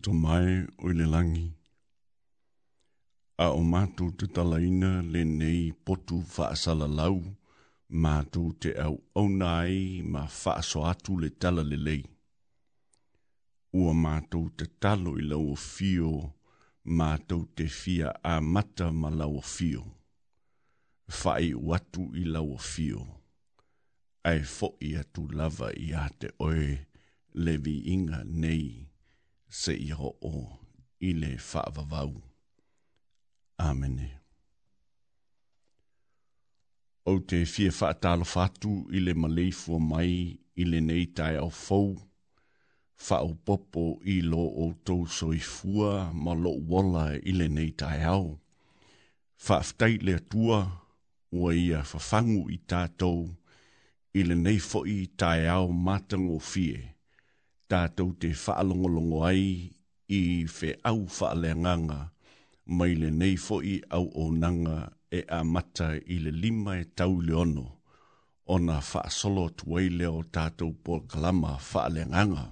puto mai o le langi. A o mātou te talaina le nei potu whaasala lau, mātou te au au nai ma whaaso atu le tala le lei. Ua mātou te talo i lau o fio, mātou te fia a mata ma lau o fio. Whai watu i lau o fio. Ai fo i atu lava i a te oe, levi inga Nei se iho o ile whaavavau. Amene. O te fie whaatalo fatu ile maleifua mai ile nei tai au fau, whao popo i lo o tou soifua ma lo wala ile nei tai au. Whaaftai lea tua ua ia whafangu i tātou ile nei fo i tai au matango fie. Amene tātou te whaalongolongo ai i whe au whaaleanganga mai le nei fo'i au o nanga e a mata i le lima e tau le ono o na whaasolo tuai leo tātou Paul Kalama whaaleanganga.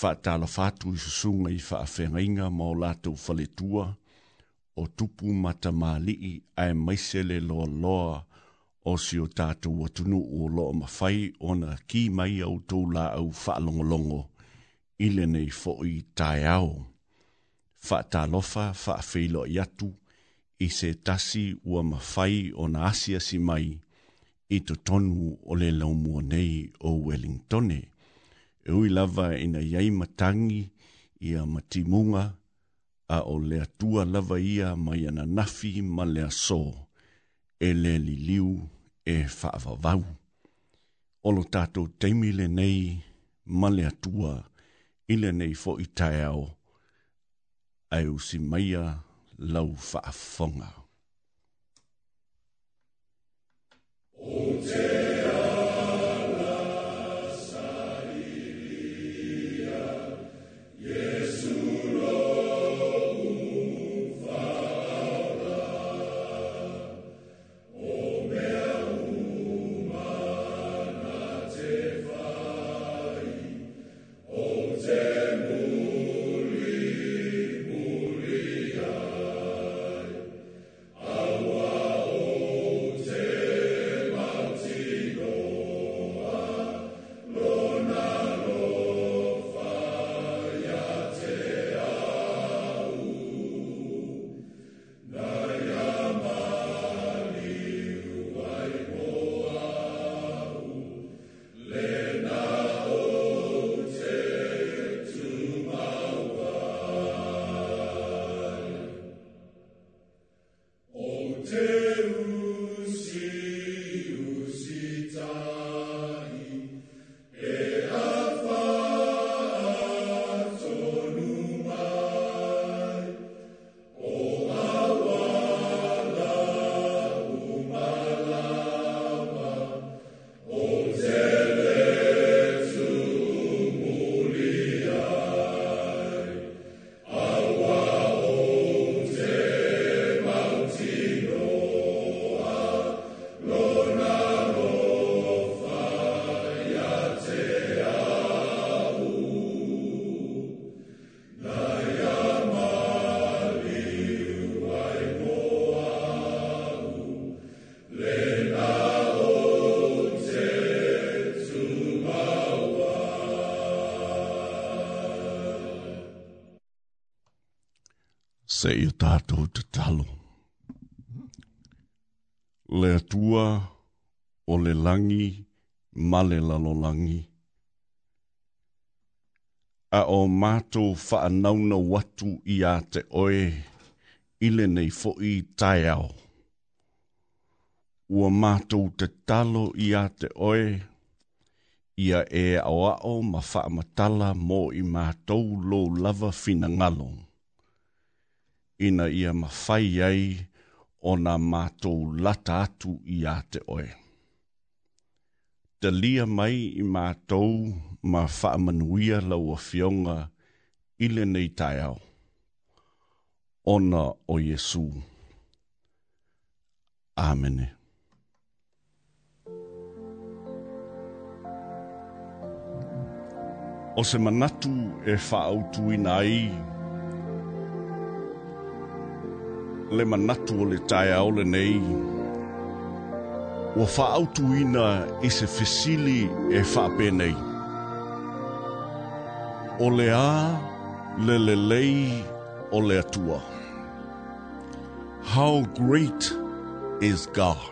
Whaatala whātu i susunga i whaafengainga ma o lātou whaletua o tupu mata mālii ai maisele loa loa loa o si o tātou atunu o loo mawhai o na ki mai au tau la au whaalongolongo i le nei fo i tae ao. Whaata lofa, wha whilo i atu, i se tasi ua mawhai o na asia si mai i to tonu o le laumua nei o Wellingtone. E ui lava i na iai matangi i a matimunga a o le atua lava ia mai ana nafi ma le aso e le liliu e whaavavau. Olo tātou teimi le nei male atua i le nei fo i tae au. Au si maia lau whaafongau. se i tātou te talo. Le atua o le langi, male lalo langi. A o mātou whaanauna watu i a te oe, ile nei fo i tai au. Ua mātou te talo i a te oe, ia e ao o ma wha mo i mātou lo lava fina ngalong ina ia mawhai ai o na mātou lata atu i a te oe. Dalia mai i mātou ma whaamanuia lau a fionga i le nei tai au. Ona o Jesu. Amene. O se manatu e whaautu ina ai le manatu o le tae au le nei. Ua wha autu ina i se fesili e wha penei. O le a le le lei o le atua. How great is God!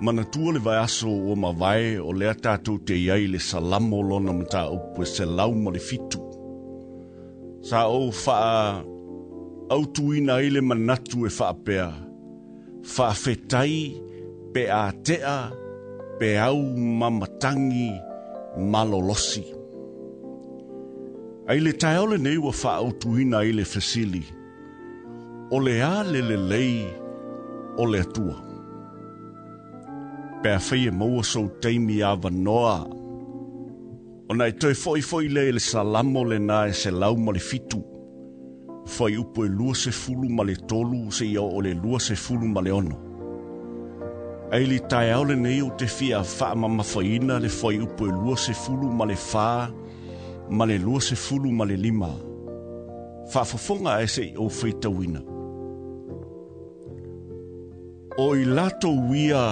Manatua le vai aso o ma vai o lea tātou te iai le salamo lona mta upu e se lau ma le fitu. Sa o faa au tuina i le manatu e whaapea. Whaafetai, pe a tea, pe au mamatangi, malolosi. Ai le taiole nei wa wha au tuina i le fesili. O le a le le lei, o le atua. Pe a whaie maua sou teimi a vanoa. O nai toi foi foi le le salamo le nae se lau mo le fitu fai upo e lua se fulu ma le tolu se ia o le lua se fulu ma le ono. Ai li tae au le nei o te fia faa mama faina le fai upo e lua se fulu ma le faa ma le lua se fulu ma le lima. Faa fofonga e se o feita wina. O i lato wia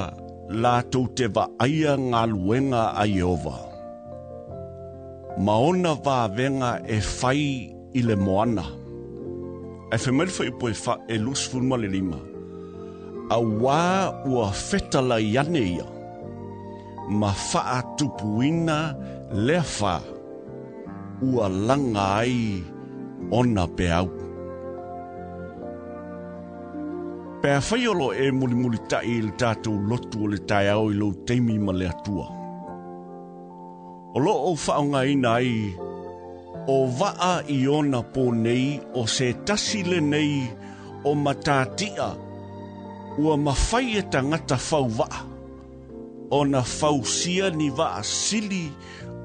lato te va aia ngā luenga a Jehova. Maona va venga e fai ile moana. Maona va venga e fai ile moana ai fa mal foi poi e fa e lus fun mal lima a wa o feta la yane ia ma fa atupuina le fa o langa ai ona pe au pe fa yolo e muli muli ta il tato lotu le tai au lo temi ma le atua o lo o fa ngai nai ai o vaa i ona pō nei o se tasi nei o matātia ua mawhai e tangata whau vaa. O na whau sia ni vaa sili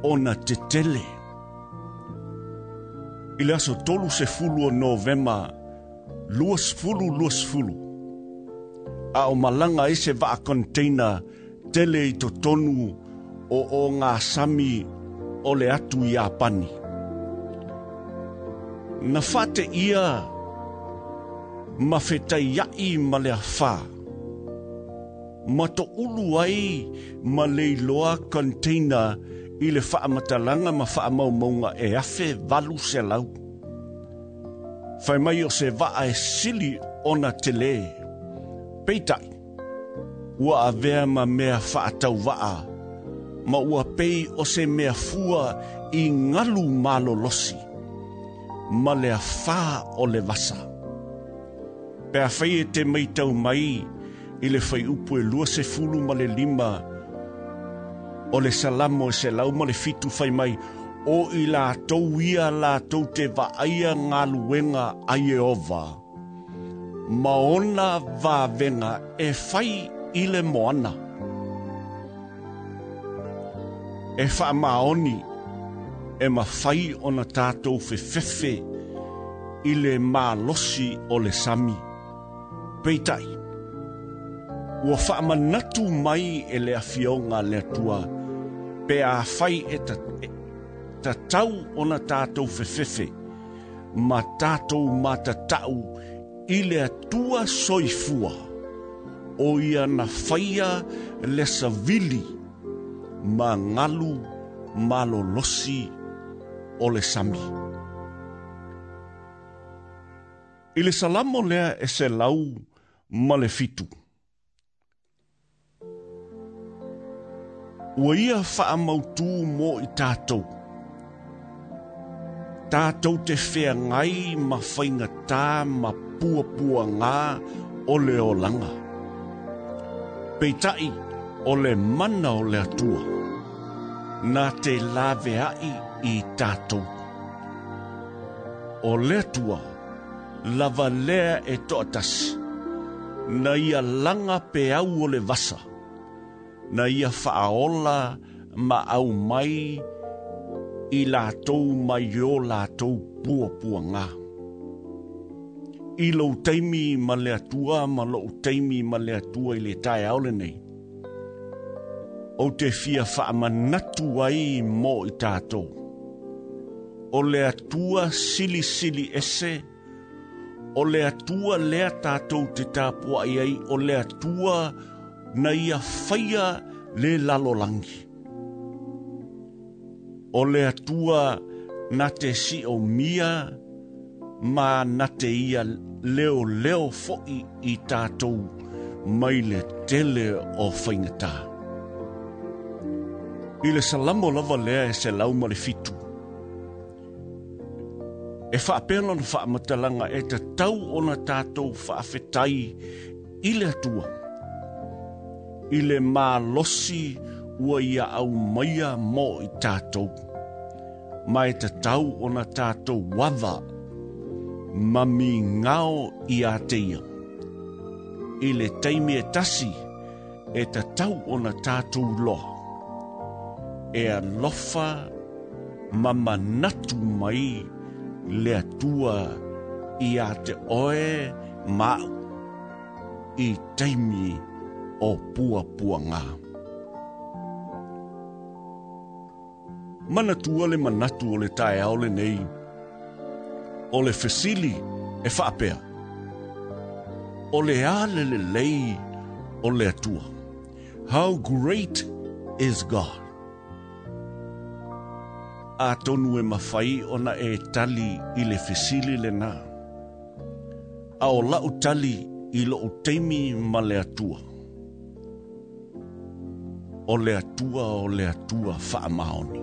o na te tele. I le aso tolu se fulu o novema, luas fulu, luas fulu. A o malanga e se vaa konteina tele i to tonu o o ngā sami o le atu i a pani na fate ia ma fetai ai ma le afā ma to ulu ai ma le iloa container i le faamatalaga ma faamaumauga e afe valu selau fai mai o se vaa e sili ona te lē peitaʻi ua avea ma mea faatauvaa ma ua pei o se mea fua i galu malolosi ma le fa o le vasa. Pea fai e te mai tau mai, i le fai upo e lua se fulu ma le lima, o le salamo e se lau ma le fitu fai mai, o i la tau ia la tau te va aia ngā luenga a Jehova. Ma ona va venga e fai i le moana. E fa maoni e mawhai o na tātou whewhewhe i le mā losi o le sami. Peitai, ua wha natu mai e le awhionga le atua pe a whai e ta, e, ta tau o na tātou whewhewhe ma tātou ma ta tau i le atua soifua o ia na whaia le savili ma ngalu ma losi o le sami. I le salamo lea e se lau malefitu. Ua ia wha mautu mō i tātou. Tātou te whea ngai ma whainga tā ma pua pua ngā o leo langa. Peitai o le mana o le atua. Nā te lawe ai i tātou. O letua, lava lea e toatas, na ia langa pe au o le vasa, na ia faaola ma au mai i la tou mai o lātou puapua ngā. I lau teimi ma le atua, ma lau teimi ma le atua i le tae aole nei. O te fia faa manatu ai mō i tātou o le atua sili sili ese, o le atua lea tātou te tāpua ai ai, o le atua na ia whaia le lalolangi. O le atua na te si o mia, ma na te ia leo leo foi i tātou mai le tele o whaingatā. I le salamo lava lea e se lauma le fitu e whaapelo na whaamatalanga e te tau o na tātou whaafetai i le atua. I le mā losi ua ia au maia mō i tātou. Ma e te tau o na tātou wada mami ngao i a teia. I le teimi e tasi e te tau o na tātou loa. E a lofa mamanatu mai le atua i a te oe ma i teimi o pua pua ngā. Mana tua le manatu o le tae ao le nei, o le fesili e whaapea, o le ale le lei o le atua. How great is God! atonu e mafai ona e tali i le fesili lenā a o la'u tali i lo'u taimi ma le atua o le atua o le atua fa'amaoni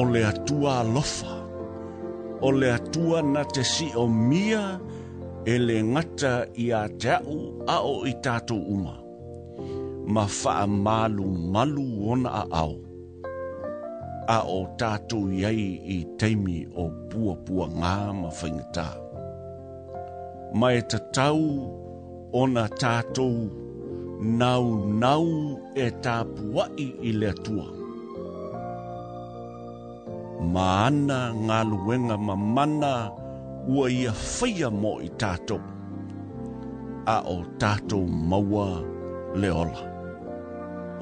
o le atua alofa o le atua na te si'omia e le gata iā te a'u a o i tatou uma ma malu ona a'ao a o tātou iai i teimi o pua pua ngā ma whaingatā. Mai e ta tau o na tātou nau nau e tā puai i le tua. Ma ana ngā luenga ma mana ua ia whaia mo i tātou. A o tātou maua le ola.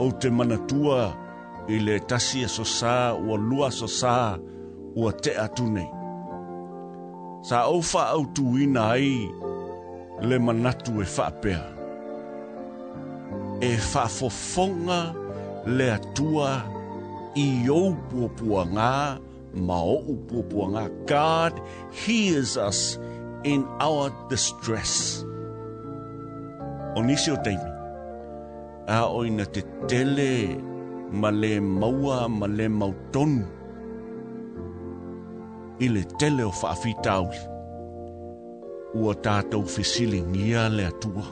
O te mana tua i le tasi e sosā ua lua sosā ua te atu nei. Sa au wha au tuina ai le manatu e whapea. E whafofonga le atua i au pupua ngā ma au pupua ngā. God hears us in our distress. Onisio teimi. A oina te tele e ma le maua ma le mautonu i le tele o faafitauli ua tatou fesiligia le atua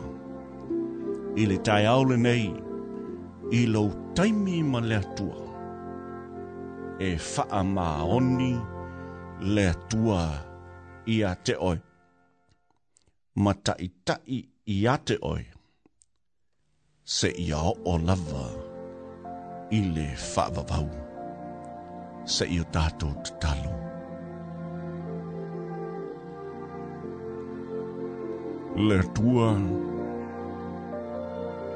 i le taeao lenei i lou taimi ma le atua e faamaoni le atua ia te oe ma taʻitaʻi ia te Se ia oo lava i le whaavavau. Sa i o tātou te talo. Le tua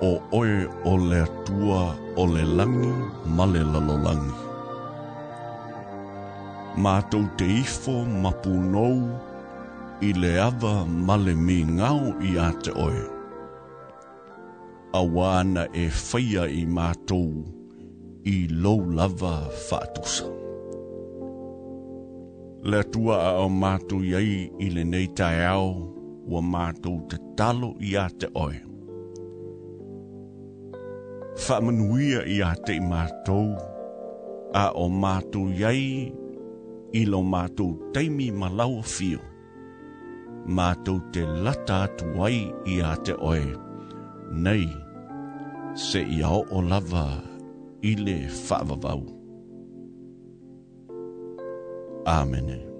o oe o le tua o le langi ma le lalolangi. Mātou te ifo ma pūnou i le ava ma le mi ngau i a te oe. Awana e whaia i mātou mātou i lou lava faatusa. Le tua a o mātou iai i le nei tai au, ua mātou te talo i a te oe. Whamanuia i a te mātou, a o mātou iai i lo mātou teimi malau fio. Mātou te lata tuai i a te oe, nei se i o lava ile fa'avavau. Amen. Amen.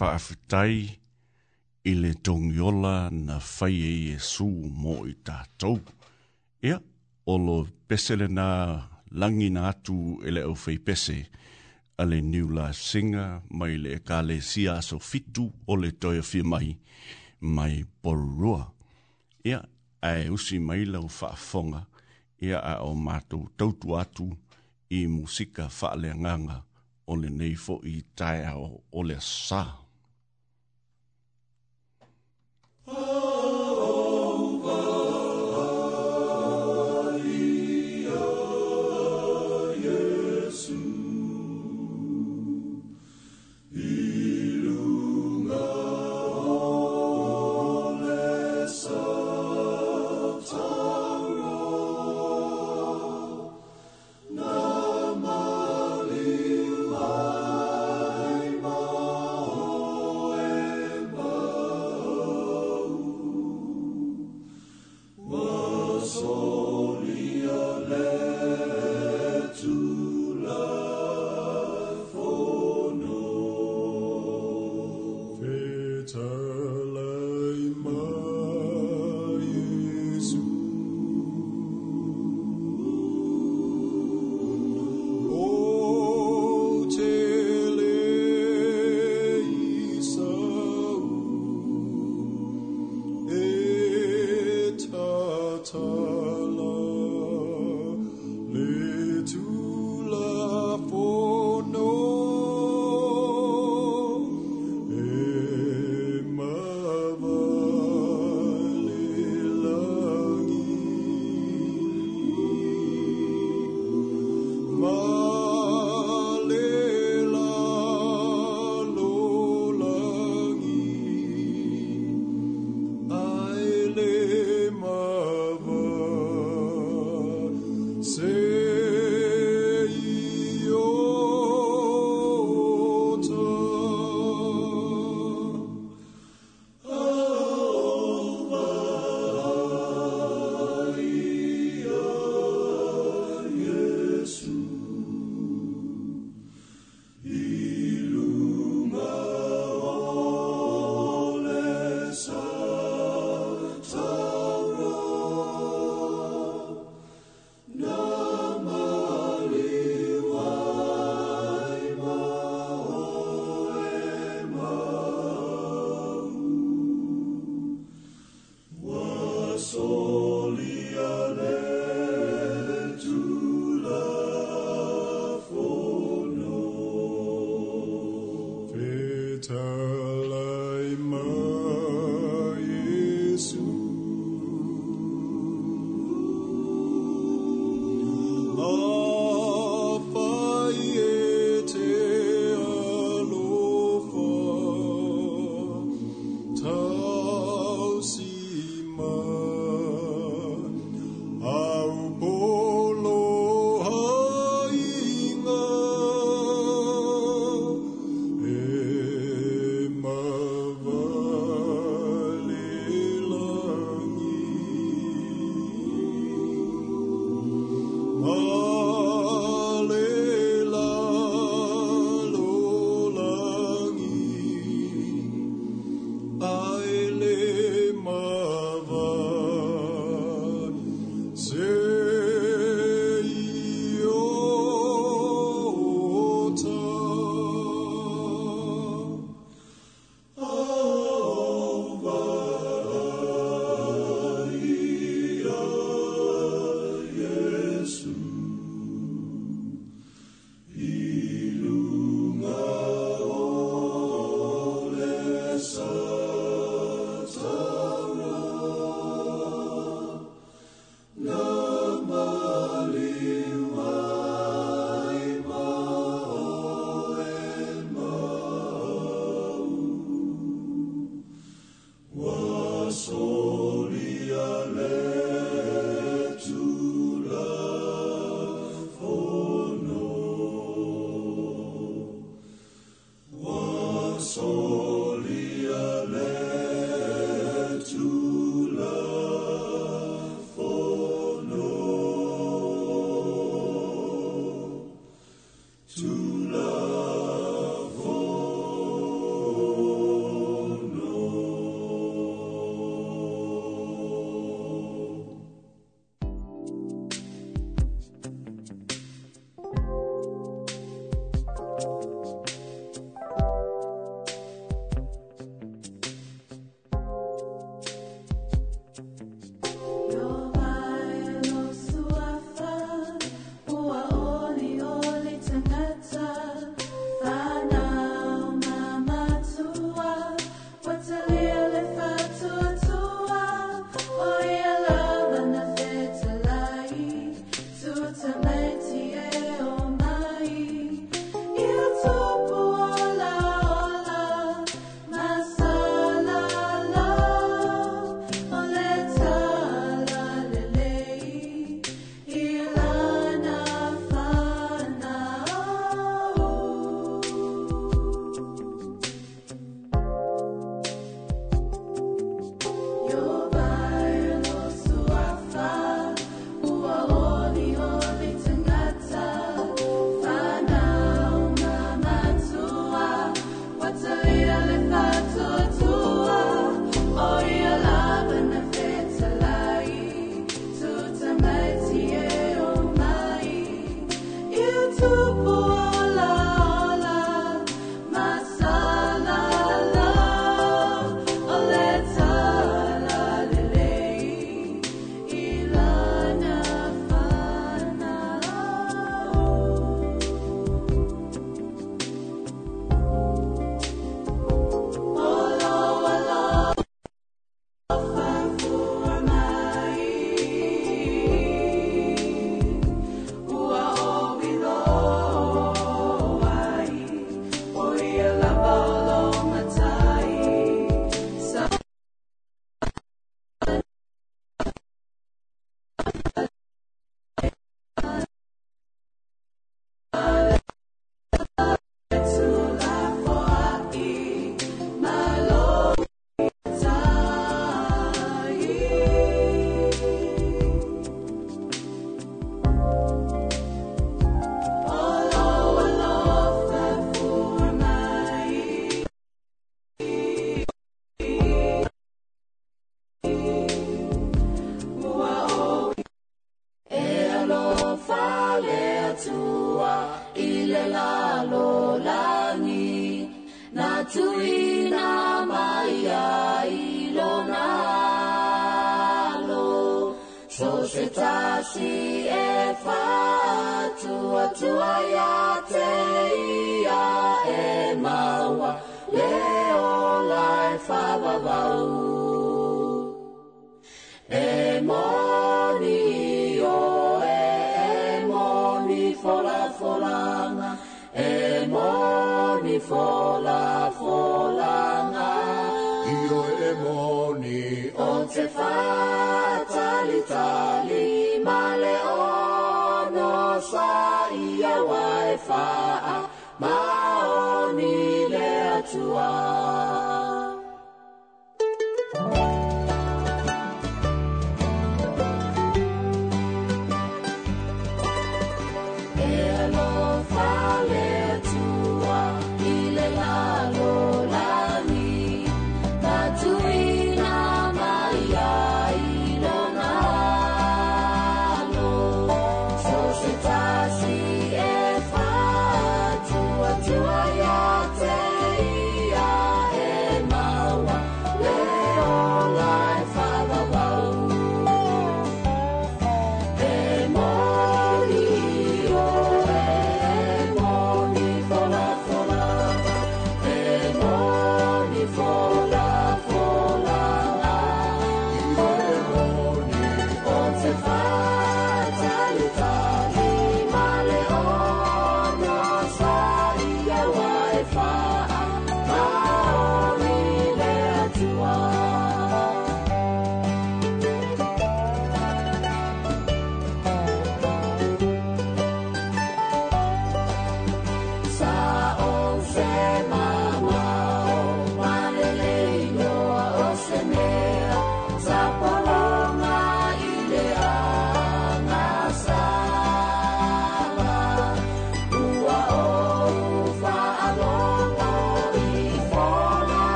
whaafitai i le tongiola na whai e Jesu mō i tātou. Ia, o lo pesele nā langi nā atu e le au pese a le New Life Singer mai le ka le sia so fitu o le toia whi mai mai porua. Ia, a e usi mai lau whaafonga ia a o mātou tautu atu i musika whaaleanganga o nei fo i tae ao le saa.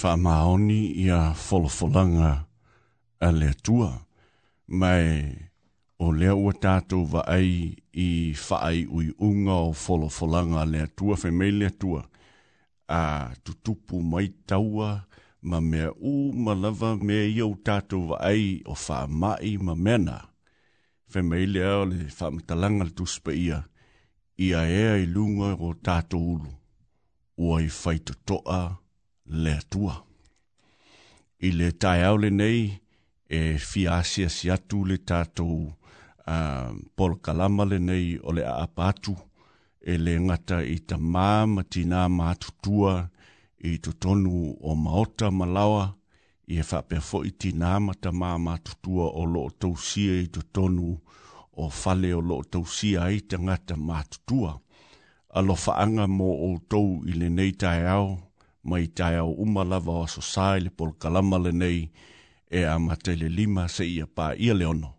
fa whamaoni ia a folanga a le tua, mai o le ua tātou wa ai i whaai ui unga o folo folanga le tua, whai tua, a tutupu mai taua, ma mea u ma lava mea i au tātou wa ai o whamai ma mena, whai o le whamitalanga le tuspa ia, ia ea i lunga o tātou ulu, ua i whaitotoa, toa, le atua. I le tae au le nei, e fiasia si atu le tātou uh, pol Kalama le nei o le apatu, e le ngata i ta māma tina mātutua i to tonu o maota malawa, i e whapea i tina māta māma tutua o lo tausia i to tonu o fale o lo tausia i ta ngata mātutua. Alo whaanga mō o tau i le nei tai au, mai tai au umalava o asosai le pol kalama le nei e a matele lima se ia pā ia leono.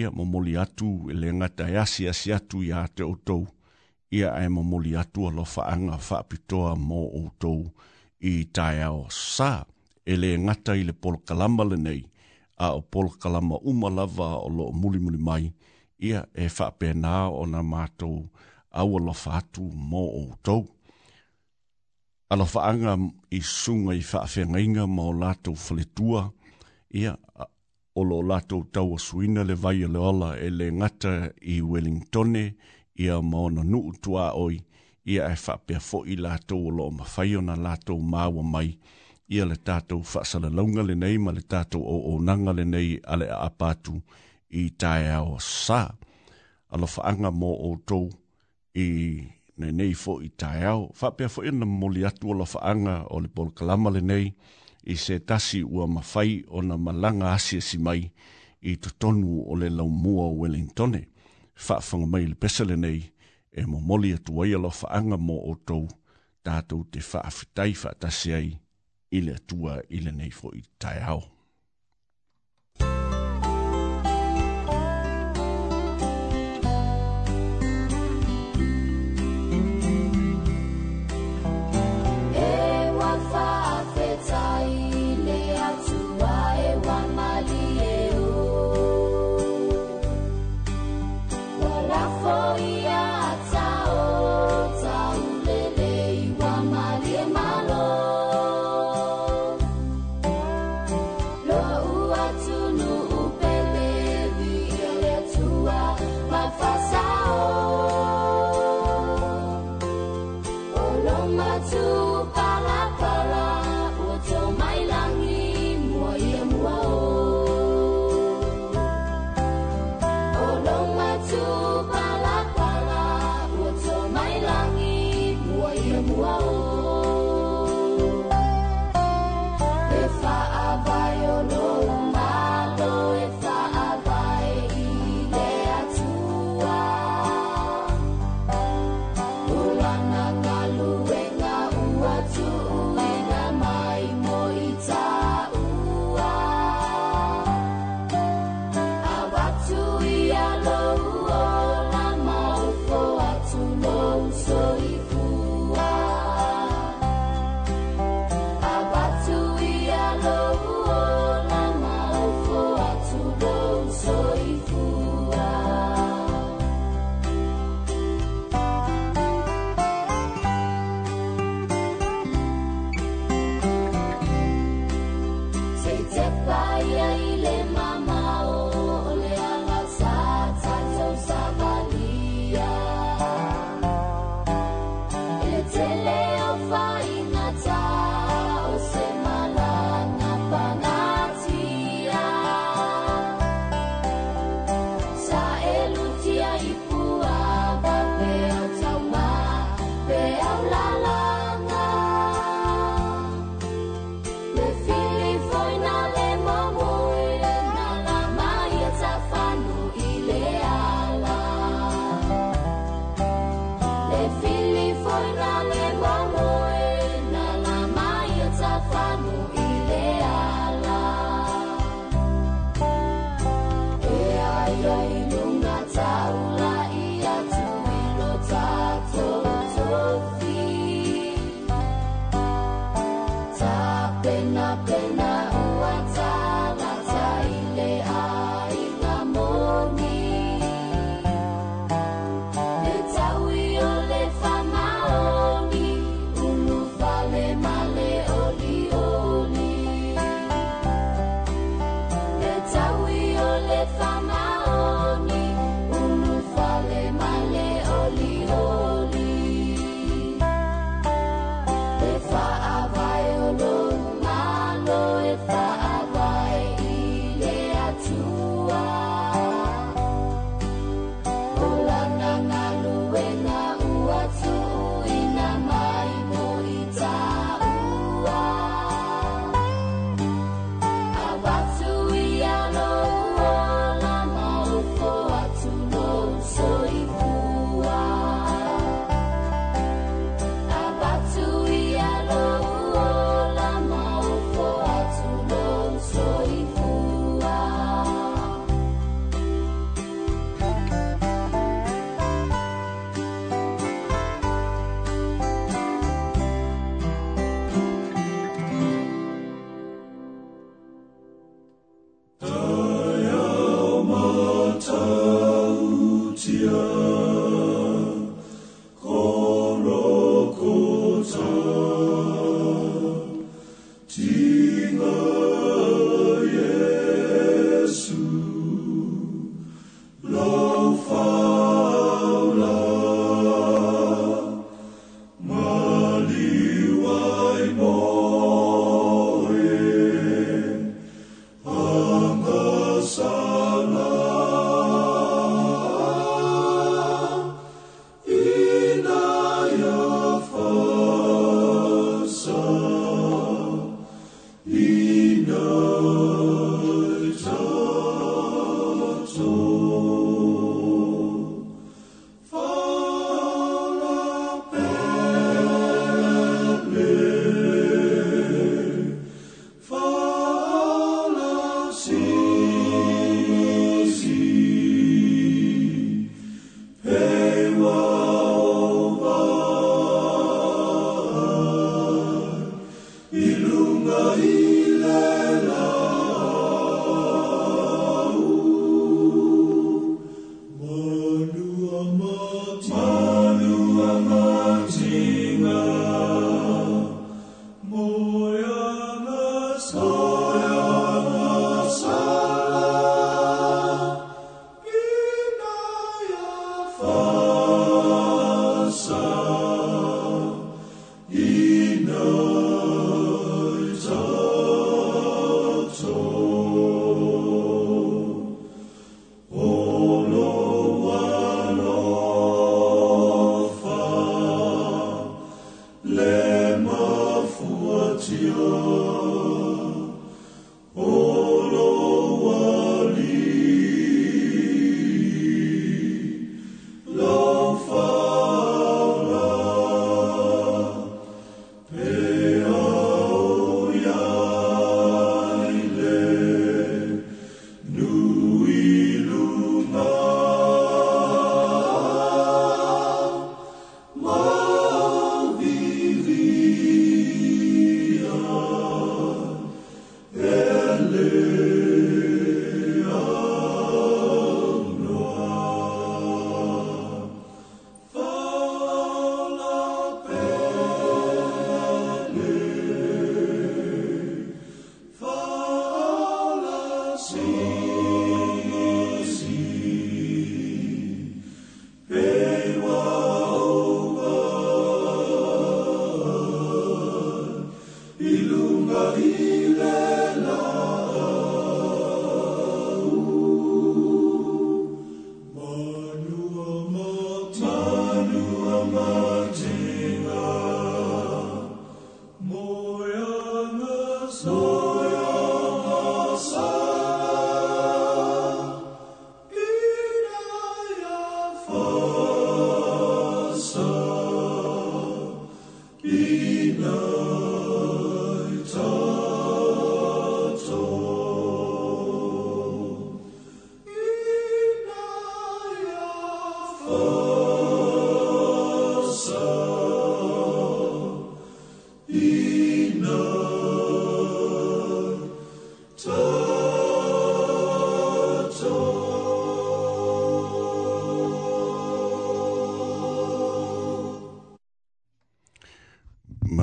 Ia momoli atu e le ngata e asi asi atu ia te outou. Ia e momoli atu lo faanga whaapitoa mō outou i tai au sā e le ngata i le pol kalama le nei a o pol kalama umalava o lo muli muli mai ia e whaapena o na mātou au alo fatu mō outou ala faanga i sunga i faafenga inga ma o lātou faletua, ia o lo lātou taua suina le vai le ola e le ngata i Wellingtone ia maona nuu tua oi, ia e faapea fo i lātou o lo mawhaio na lātou māua mai, ia le tātou faasala launga le nei ma le tātou o o nanga le nei ale a apatu i tae ao sā. Ala faanga mō o tō i ne nei fo i taiao, whapea fo ina moli atu o la whaanga o le bol kalama le nei, i se tasi ua mawhai o na malanga asia si mai i to tonu o le laumua o Wellingtone. Whaafanga mai le pesa le nei, e mo moli atu ai ala whaanga mo o tou, tātou te fa whaatasi ai, ile atua ile nei fo i taiao.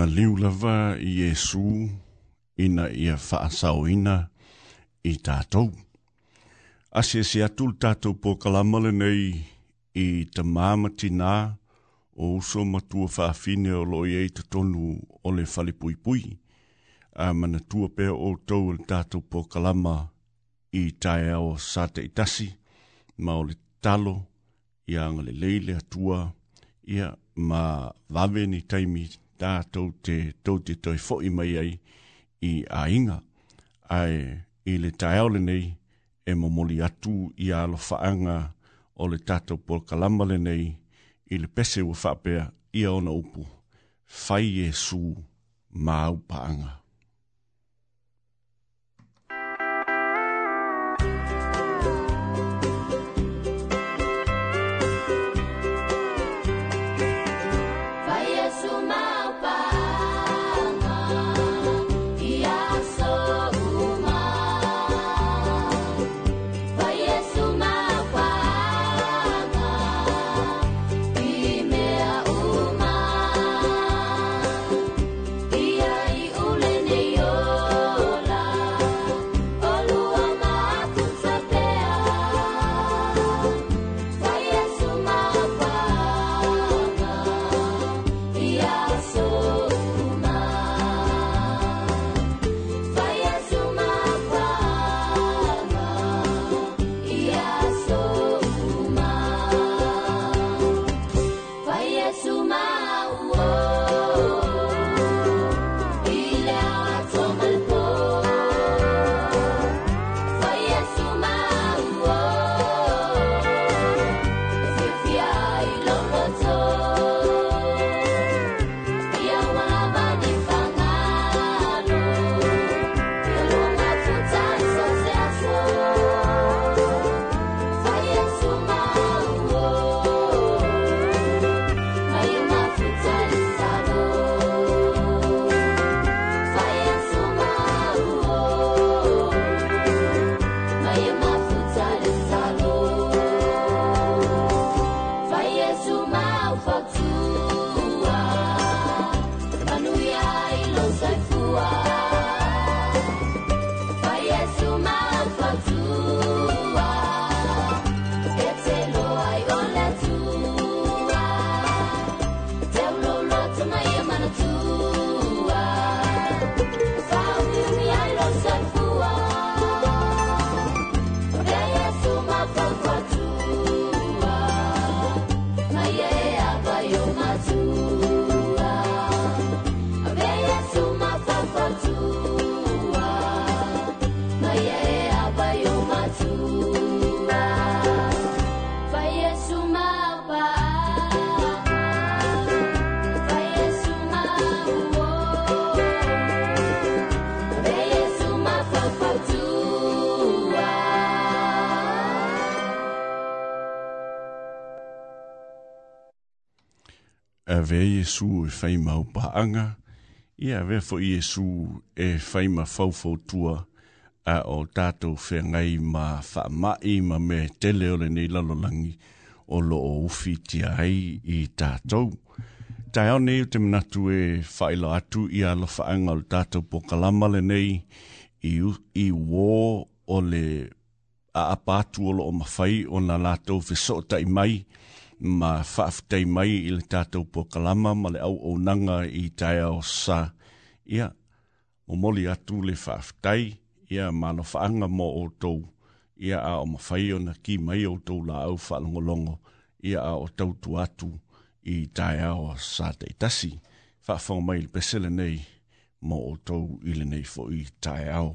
liu lava i Jesu ina ia ina i tātou. Asia si atul tātou pō kalamale nei i te māmati nā o uso matua whaafine o loi ei te tonu o le whale pui pui. A mana tua pēr o tau le tātou po kalama i tae ao sa te itasi, ma o le talo i anga leile atua ia ma vave ni taimi tātou te tau te toi fo mai ai i a inga. Ai, i le tae ao le nei e momoli atu i alo whaanga o le tātou pol kalama le nei i le pese ua whapea ia ona upu. Fai Jesu, maupanga. coração. ave Jesu e fai mau paanga, i ave fo Jesu e fai ma a o tātou whengai ma wha ma me te leo le nei lalolangi o lo o uwhi ti ai i tātou. Tai au nei o te manatu e whaila atu i ala whaanga o tātou po kalama le nei i, i wō o le a apātu o lo o mawhai o nā lātou whesota i mai i ma whaafitei mai i le tātou po kalama ma le au o nanga i tai o sa. Ia, o moli atu le whaafitei, ia ma no whaanga mo o tou, ia a o mawhai o na ki mai o tou la au whaalongolongo, ia a o tau tu atu i tai o sa te tasi. Whaafo mai le pesele nei mo o tou i le nei fo i tai au.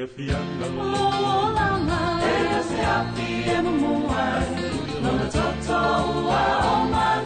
e fia na mo o la la e se a fia mo e mo ai no to to o ma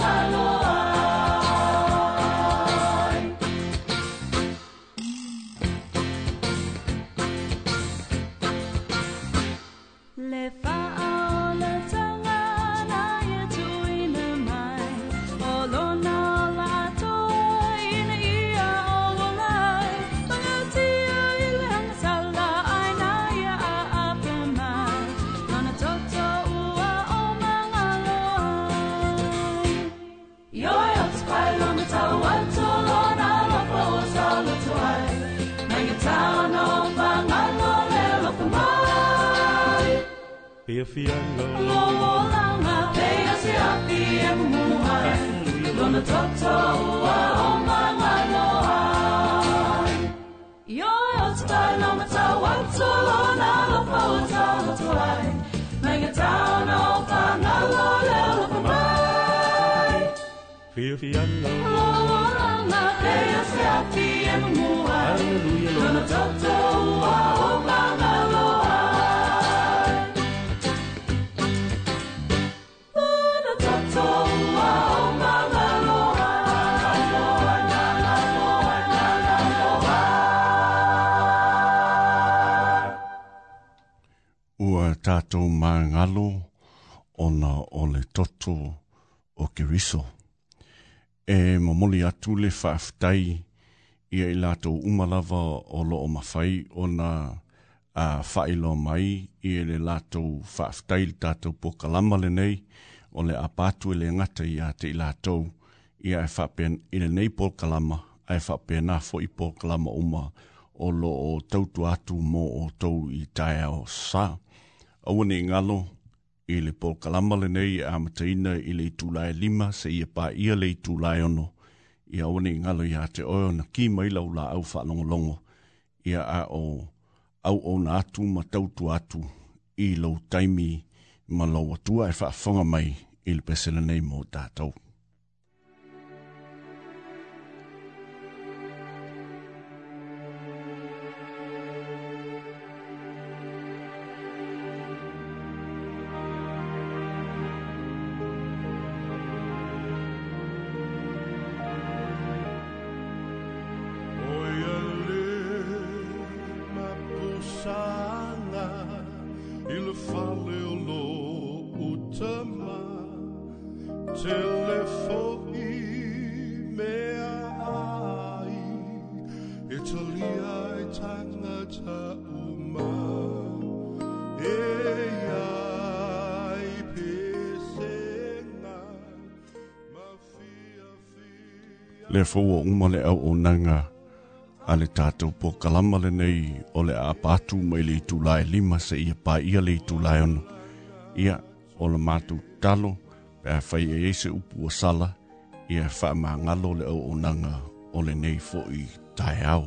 je fiango. Lomolanga, pega se api e mumuhai. Yo yo tukai no matawa tolona lo pauta tuai. Mega town o pangalo lelo kumai. Fiango. Lomolanga, pega se api e tātou mā ngalo ona o le toto o ke riso. E mamoli atu le whaafitai i ei lātou umalawa o lo o mawhai o na a whaelo mai i ei le lātou whaafitai le tātou pokalama le nei o le apatu e le ngata i a te i lātou i e whapen i le nei pokalama a e whapen a fo i pokalama uma o lo o tautu atu mo o tau i tae o saa. Awa ni ngalo, i le pol kalama le nei a mataina i le itulai lima se ia pā ia le itulai ono. I awa ngalo i te oeo na ki mailau la au whanongolongo. Ia a o au o na atu ma tautu atu i lau taimi ma lau atua e whaafonga mai i le pesele nei mō tātou. fau o umale au o nanga. A le tātou po kalama le nei o le a pātū mai le itu lai lima se ia pā ia le itu lai ono. Ia o le mātou talo pe a fai e eise upu o sala ia wha ngalo le au o nanga o le nei fo i tai au.